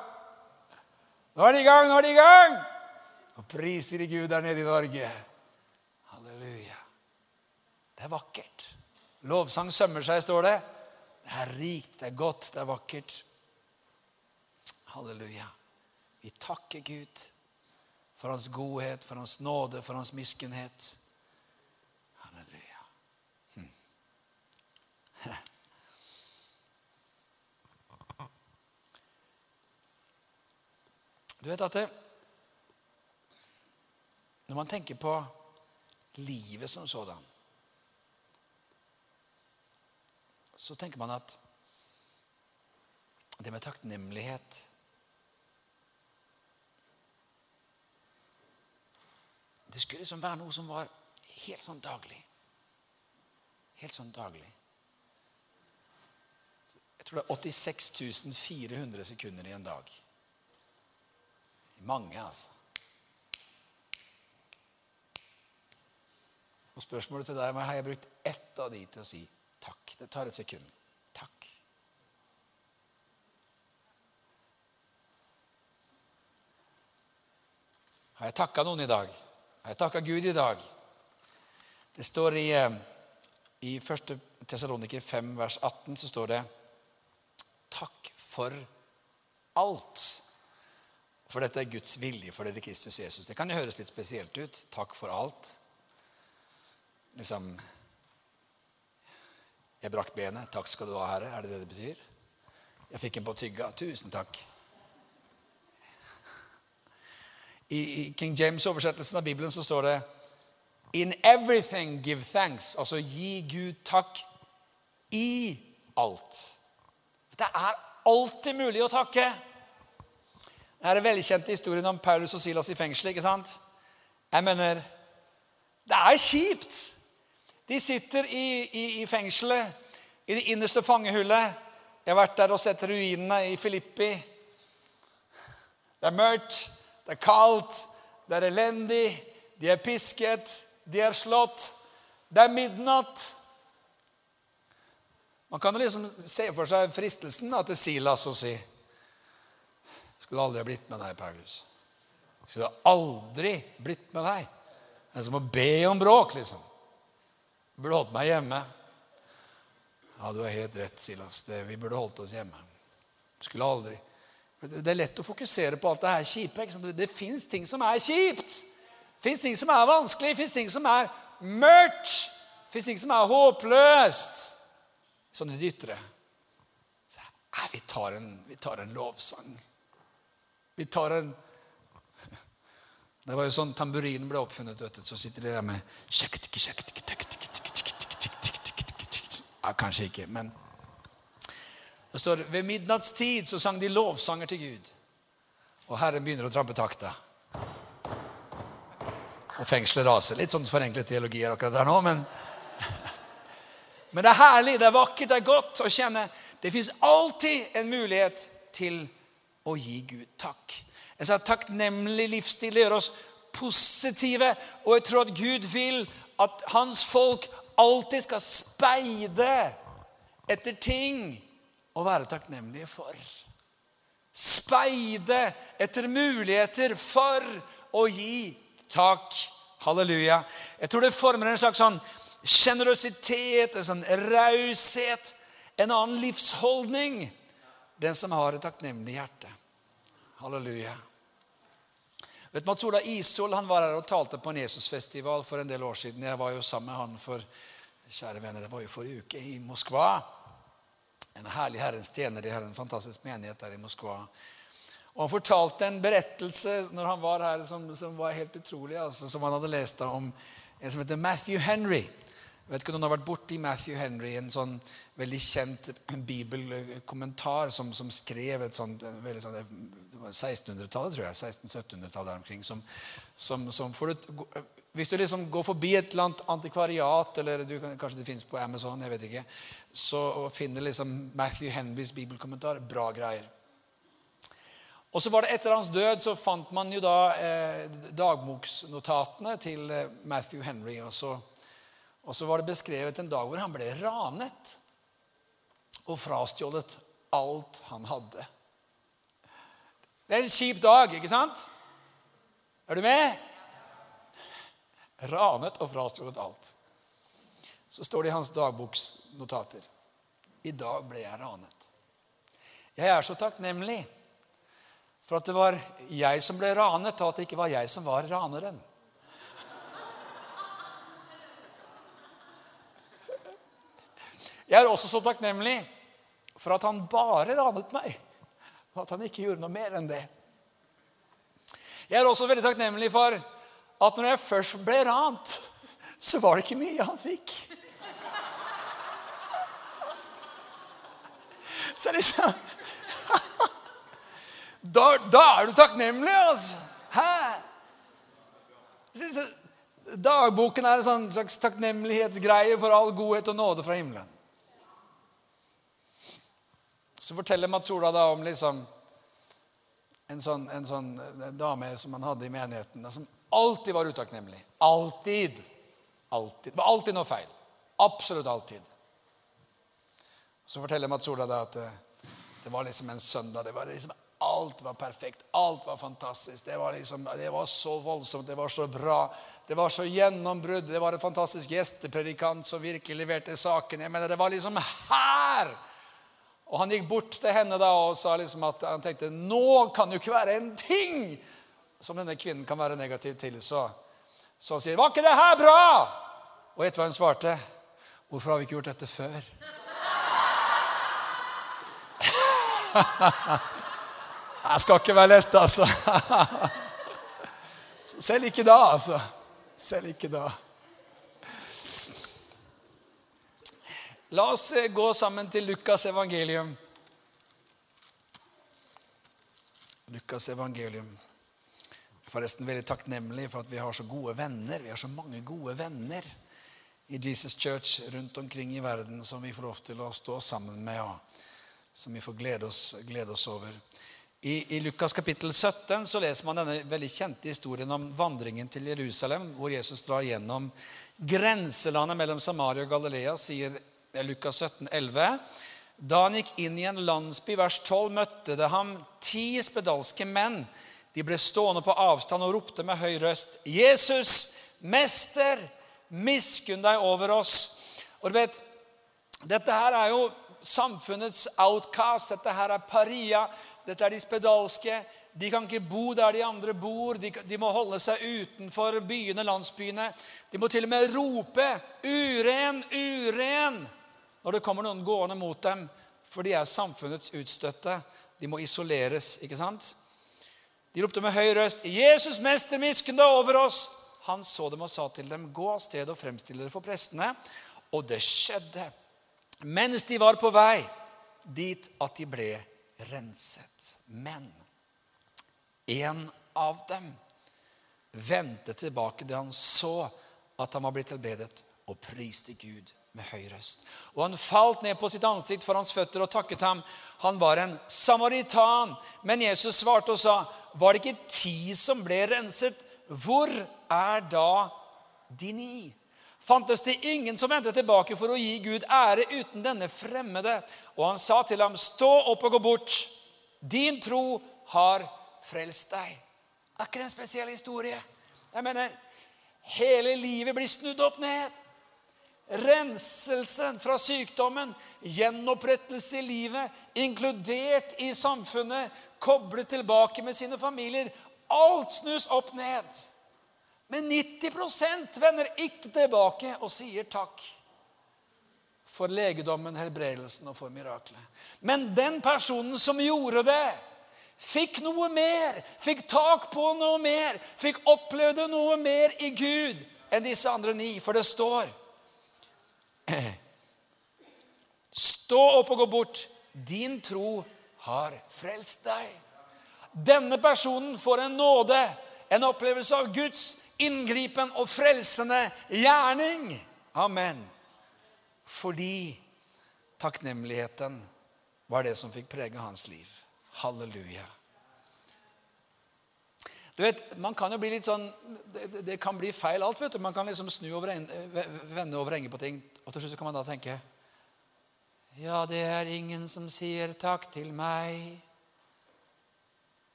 Nå er de i gang! Nå er de i gang! Og priser de Gud der nede i Norge. Halleluja. Det er vakkert. Lovsang sømmer seg, står det. Det er rikt, det er godt, det er vakkert. Halleluja. Vi takker Gud for hans godhet, for hans nåde, for hans miskunnhet. Halleluja. Hm. Du vet at det, når man tenker på livet som sådan, så tenker man at det med takknemlighet Det skulle liksom være noe som var helt sånn daglig. Helt sånn daglig. Jeg tror det er 86 400 sekunder i en dag. Mange, altså. Og spørsmålet til deg er har jeg brukt ett av de til å si takk. Det tar et sekund. Takk. Har jeg takka noen i dag? Har jeg takka Gud i dag? Det står i, eh, i 1. Tessaloniker 5, vers 18, så står det Takk for alt. For dette er Guds vilje for dere i Kristus Jesus. Det kan jo høres litt spesielt ut. Takk for alt. Liksom Jeg brakk benet. Takk skal du ha, Herre. Er det det det betyr? Jeg fikk en på tygga. Tusen takk. I, King James-oversettelsen av Bibelen så står det In everything give thanks. Altså gi Gud takk i alt. Det er alltid mulig å takke. Det er velkjente historien om Paulus og Silas i fengsel. ikke sant? Jeg mener Det er kjipt! De sitter i, i, i fengselet, i det innerste fangehullet. Jeg har vært der og sett ruinene i Filippi. Det er mørkt, det er kaldt, det er elendig. De er pisket, de er slått. Det er midnatt. Man kan liksom se for seg fristelsen til Silas å si skulle aldri ha blitt med deg, Paulus. Skulle aldri blitt med deg. Det er som å be om bråk, liksom. Du burde holdt meg hjemme. Ja, du har helt rett, Silas. Det, vi burde holdt oss hjemme. Skulle aldri. Det er lett å fokusere på alt det her kjipe. Det, fins ting som er kjipt. Fins ting som er vanskelig. Fins ting som er mørkt. Fins ting som er håpløst. Sånn i det ytre. vi tar en, vi tar en lovsang. Vi tar en Det var jo sånn tamburinen ble oppfunnet. vet du, Så sitter de der med ja, Kanskje ikke, men det står Ved midnattstid så sang de lovsanger til Gud. Og Herren begynner å trampe takta. Og fengselet raser. Litt sånn forenklet teologi akkurat der nå, men Men det er herlig, det er vakkert, det er godt å kjenne. Det fins alltid en mulighet til å gi Gud takk. En sånn takknemlig livsstil gjør oss positive. Og jeg tror at Gud vil at hans folk alltid skal speide etter ting å være takknemlige for. Speide etter muligheter for å gi takk. Halleluja. Jeg tror det former en slags sånn sjenerøsitet, en sånn raushet, en annen livsholdning den som har et takknemlig hjerte. Halleluja. Vet Mats Ola Isol han var her og talte på en Jesusfestival for en del år siden. Jeg var jo sammen med han for kjære venner, det var jo forrige uke i Moskva. En herlig Herrens tjener. De har en fantastisk menighet der i Moskva. Og Han fortalte en berettelse når han var her som, som var helt utrolig. Altså, som han hadde lest om en som heter Matthew Henry. Jeg vet ikke om noen har vært borti Matthew Henry, en sånn veldig kjent bibelkommentar som, som skrev et sånt veldig sånt 1600-tallet, tror jeg. 1600-1700-tallet der omkring. Som, som, som du, hvis du liksom går forbi et eller annet antikvariat, eller du, kanskje det fins på Amazon, jeg vet ikke, så finner liksom Matthew Henrys bibelkommentar. Bra greier. Og så var det Etter hans død så fant man jo da eh, dagboksnotatene til eh, Matthew Henry. Og så, og så var det beskrevet en dag hvor han ble ranet og frastjålet alt han hadde. Det er en kjip dag, ikke sant? Er du med? Ranet og frastjålet alt. Så står det i hans dagboksnotater. I dag ble jeg ranet. Jeg er så takknemlig for at det var jeg som ble ranet, og at det ikke var jeg som var raneren. Jeg er også så takknemlig for at han bare ranet meg, at han ikke gjorde noe mer enn det. Jeg er også veldig takknemlig for at når jeg først ble rant, så var det ikke mye han fikk. Så liksom da, da, er du takknemlig, altså. Hæ? Dagboken er en sånn slags takknemlighetsgreie for all godhet og nåde fra himmelen. Så forteller Mats Ola da om liksom en sånn, en sånn dame som han hadde i menigheten, som alltid var utakknemlig. Alltid. Alltid. Det var alltid noe feil. Absolutt alltid. Så forteller Mats Ola da at det, eh, var liksom en søndag. det var liksom Alt var perfekt. Alt var fantastisk. Det var, liksom, det var så voldsomt, det var så bra. Det var så gjennombrudd. Det var en fantastisk gjestepredikant som virkelig leverte saken. Jeg mener, Det var liksom her! Og Han gikk bort til henne da og sa liksom at han tenkte nå kan det jo ikke være en ting som denne kvinnen kan være negativ til. Så, så han sier, 'Var ikke det her bra?' Og gjett hva hun svarte? 'Hvorfor har vi ikke gjort dette før?' Det skal ikke være lett, altså. Selv ikke da, altså. Selv ikke da. La oss eh, gå sammen til Lukas evangelium. Lukas evangelium. Jeg er forresten veldig takknemlig for at vi har så gode venner. Vi har så mange gode venner i Jesus Church rundt omkring i verden som vi får lov til å stå sammen med, og som vi får glede oss, glede oss over. I, I, Lukas kapittel 17 så leser man denne veldig kjente historien om vandringen til Jerusalem, hvor Jesus drar gjennom grenselandet mellom Samaria og Galilea, sier Lukas 17, 11. Da han gikk inn i en landsby, vers 12, møtte det ham ti spedalske menn. De ble stående på avstand og ropte med høy røst, 'Jesus, mester, miskunn deg over oss.' Og du vet, Dette her er jo samfunnets outcast. Dette her er paria. Dette er de spedalske. De kan ikke bo der de andre bor. De, de, må holde seg utenfor byene, landsbyene. De må til og med rope 'uren, uren' når det kommer noen gående mot dem, for de er samfunnets utstøtte. De må isoleres, ikke sant? De ropte med høy røst 'Jesus, mester, miskunn deg over oss!' Han så dem og sa til dem, 'Gå av sted og fremstill dere for prestene.' Og det skjedde mens de var på vei dit at de ble renset. Men en av dem vendte tilbake da han så at han var blitt helbredet, og priste Gud med høy røst. Og han falt ned på sitt ansikt for hans føtter og takket ham. Han var en samaritan. Men Jesus svarte og sa, 'Var det ikke ti som ble renset? Hvor er da de ni?' fantes det ingen som vendte tilbake for å gi Gud ære uten denne fremmede. Og han sa til ham, 'Stå opp og gå bort. Din tro har frelst deg.' Det en spesiell historie? Jeg mener, Hele livet blir snudd opp ned. Renselsen fra sykdommen, gjenopprettelse i livet, inkludert i samfunnet, koblet tilbake med sine familier. Alt snus opp ned. Men 90% vender ikke tilbake og sier takk for legedommen, helbredelsen og for miraklet. Men den personen som gjorde det, fikk noe mer, fikk tak på noe mer, fikk opplevde noe mer i Gud enn disse andre ni. For det står Stå opp og gå bort. Din tro har frelst deg. denne personen får en nåde, en opplevelse av Guds inngripen og frelsende gjerning. Amen. Fordi takknemligheten var det som fikk prege hans liv. Halleluja. Du vet, Man kan jo bli litt sånn Det, det kan bli feil alt. vet du. Man kan liksom snu over, vende over enge på ting. Og til slutt kan man da tenke Ja, det er ingen som sier takk til meg.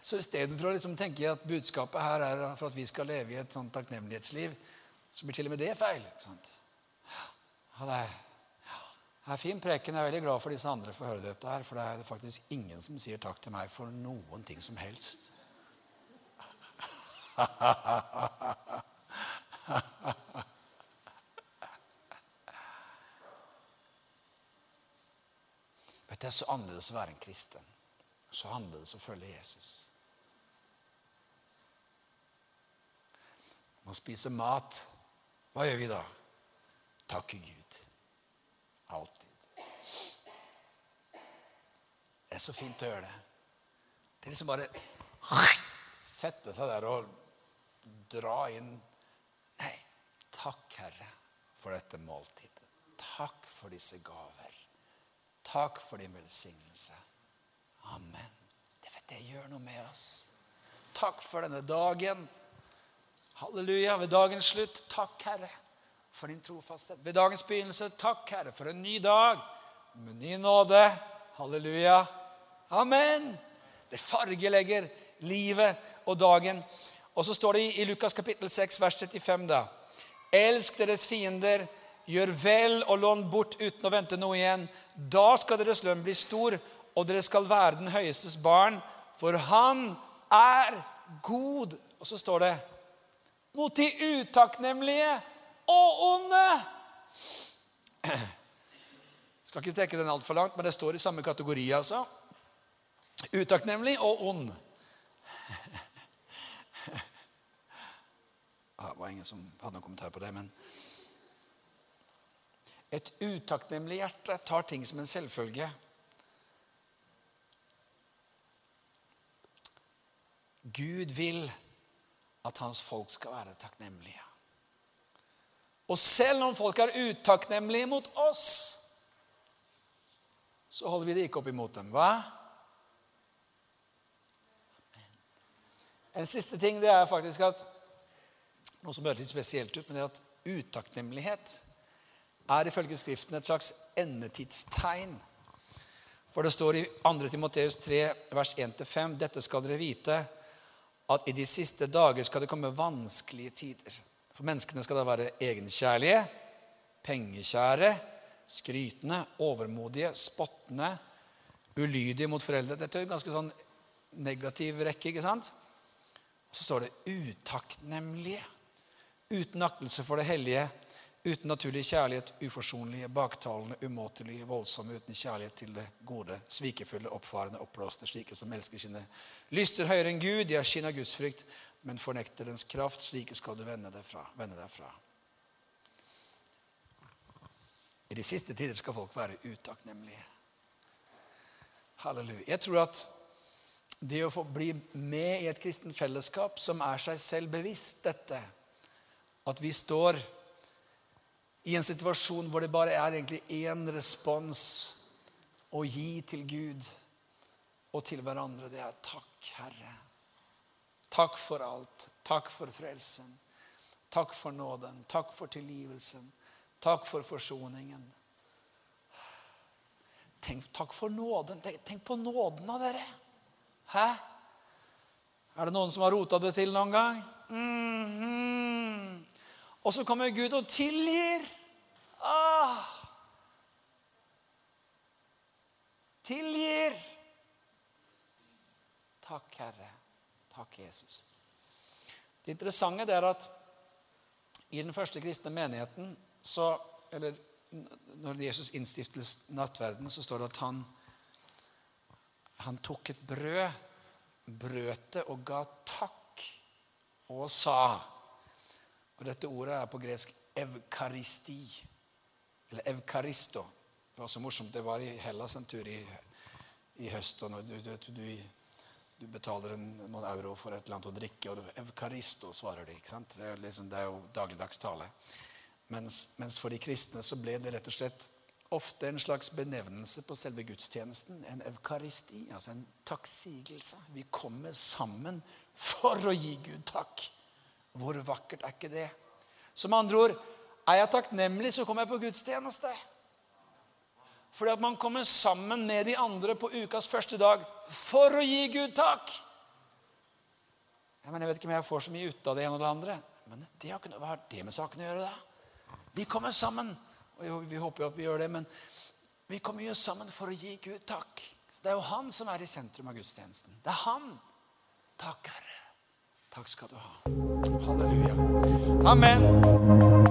Så istedenfor å liksom tenke at budskapet her er for at vi skal leve i et sånt takknemlighetsliv, så blir til og med det feil. Ja, det er, det er fin preken. Jeg er veldig glad for disse andre får høre dette her, for det er faktisk ingen som sier takk til meg for noen ting som helst. Vet Det er så annerledes å være en kristen. Så annerledes å følge Jesus. Man spiser mat. Hva gjør vi da? Takker Gud. Alltid. Det er så fint å gjøre det. Det er liksom bare Sette seg der og dra inn takk, Herre, for dette måltidet. Takk for disse gaver. Takk for din velsignelse. Amen. Det vet jeg gjør noe med oss. Takk for denne dagen. Halleluja. Ved dagens slutt, takk, Herre, for din trofasthet. Ved dagens begynnelse, takk, Herre, for en ny dag med ny nåde. Halleluja. Amen. Det fargelegger livet og dagen. Og så står det i Lukas kapittel 6, vers 35, da. Elsk deres fiender, gjør vel og lån bort uten å vente noe igjen. Da skal deres lønn bli stor, og dere skal være den høyestes barn, for han er god. Og så står det mot de utakknemlige og onde. Jeg skal ikke trekke den altfor langt, men det står i samme kategori. altså. Utakknemlig og ond. Det var ingen som hadde noen kommentar på det, men Et utakknemlig hjerte tar ting som en selvfølge. Gud vil at hans folk skal være takknemlige. Og selv om folk er utakknemlige mot oss, så holder vi det ikke opp imot dem. Hva? En siste ting det er faktisk at noe som høres litt spesielt ut, men det er at utakknemlighet er ifølge Skriften et slags endetidstegn. For det står i 2. Timoteus 3, vers 1-5.: Dette skal dere vite at i de siste dager skal det komme vanskelige tider. For menneskene skal da være egenkjærlige, pengekjære, skrytende, overmodige, spottende, ulydige mot foreldre. Dette er en ganske sånn negativ rekke. ikke sant? Og så står det utakknemlige. Uten aktelse for det hellige, uten naturlig kjærlighet, uforsonlige, baktalende, umåtelige, voldsomme, uten kjærlighet til det gode, svikefulle, oppfarende, oppblåste, slike som elsker sine lyster høyere enn Gud, de har skinn av gudsfrykt, men fornekter dens kraft, slike skal du vende deg fra. Vende deg fra. I de siste tider skal folk være utakknemlige. Halleluja. Jeg tror at det å få bli med i et kristent fellesskap som er seg selv bevisst dette, at vi står i en situasjon hvor det bare er egentlig én respons å gi til Gud og til hverandre. Det er takk, Herre. Takk for alt. Takk for frelsen. Takk for nåden. Takk for tilgivelsen. Takk for forsoningen. Tenk, takk for nåden. Tenk, tenk på nåden av dere. Hæ? Er det noen som har rota det til noen gang? Mm -hmm. Og så kommer Gud og tilgir. Ah. Tilgir. Takk, Herre. Takk, Jesus. Det interessante er at i den første kristne menigheten så, eller Når Jesus innstiftes nattverden, så står det at han, han tok et brød, brøt det og ga takk og sa og Dette ordet er på gresk evkaristi. Eller evkaristo. Det var så morsomt. Det var i Hellas en tur i, i høst. og du, du, du, du betaler en, noen euro for et eller annet å drikke, og Evkaristo, svarer de. ikke sant? Det er, liksom, det er jo dagligdags tale. Mens, mens for de kristne så ble det rett og slett ofte en slags benevnelse på selve gudstjenesten. En eukaristi, altså en takksigelse. Vi kommer sammen for å gi Gud takk. Hvor vakkert er ikke det? Som andre ord, er jeg takknemlig, så kommer jeg på gudstjeneste. Fordi at man kommer sammen med de andre på ukas første dag for å gi Gud takk. Jeg, mener, jeg vet ikke om jeg får så mye ut av det ene og det andre. Men det har ikke noe, hva har det med saken å gjøre, da? Vi kommer sammen og Vi håper jo at vi gjør det, men vi kommer jo sammen for å gi Gud takk. Så Det er jo han som er i sentrum av gudstjenesten. Det er han. Takk, Herre. Takk skal du ha. Halleluja. Amen.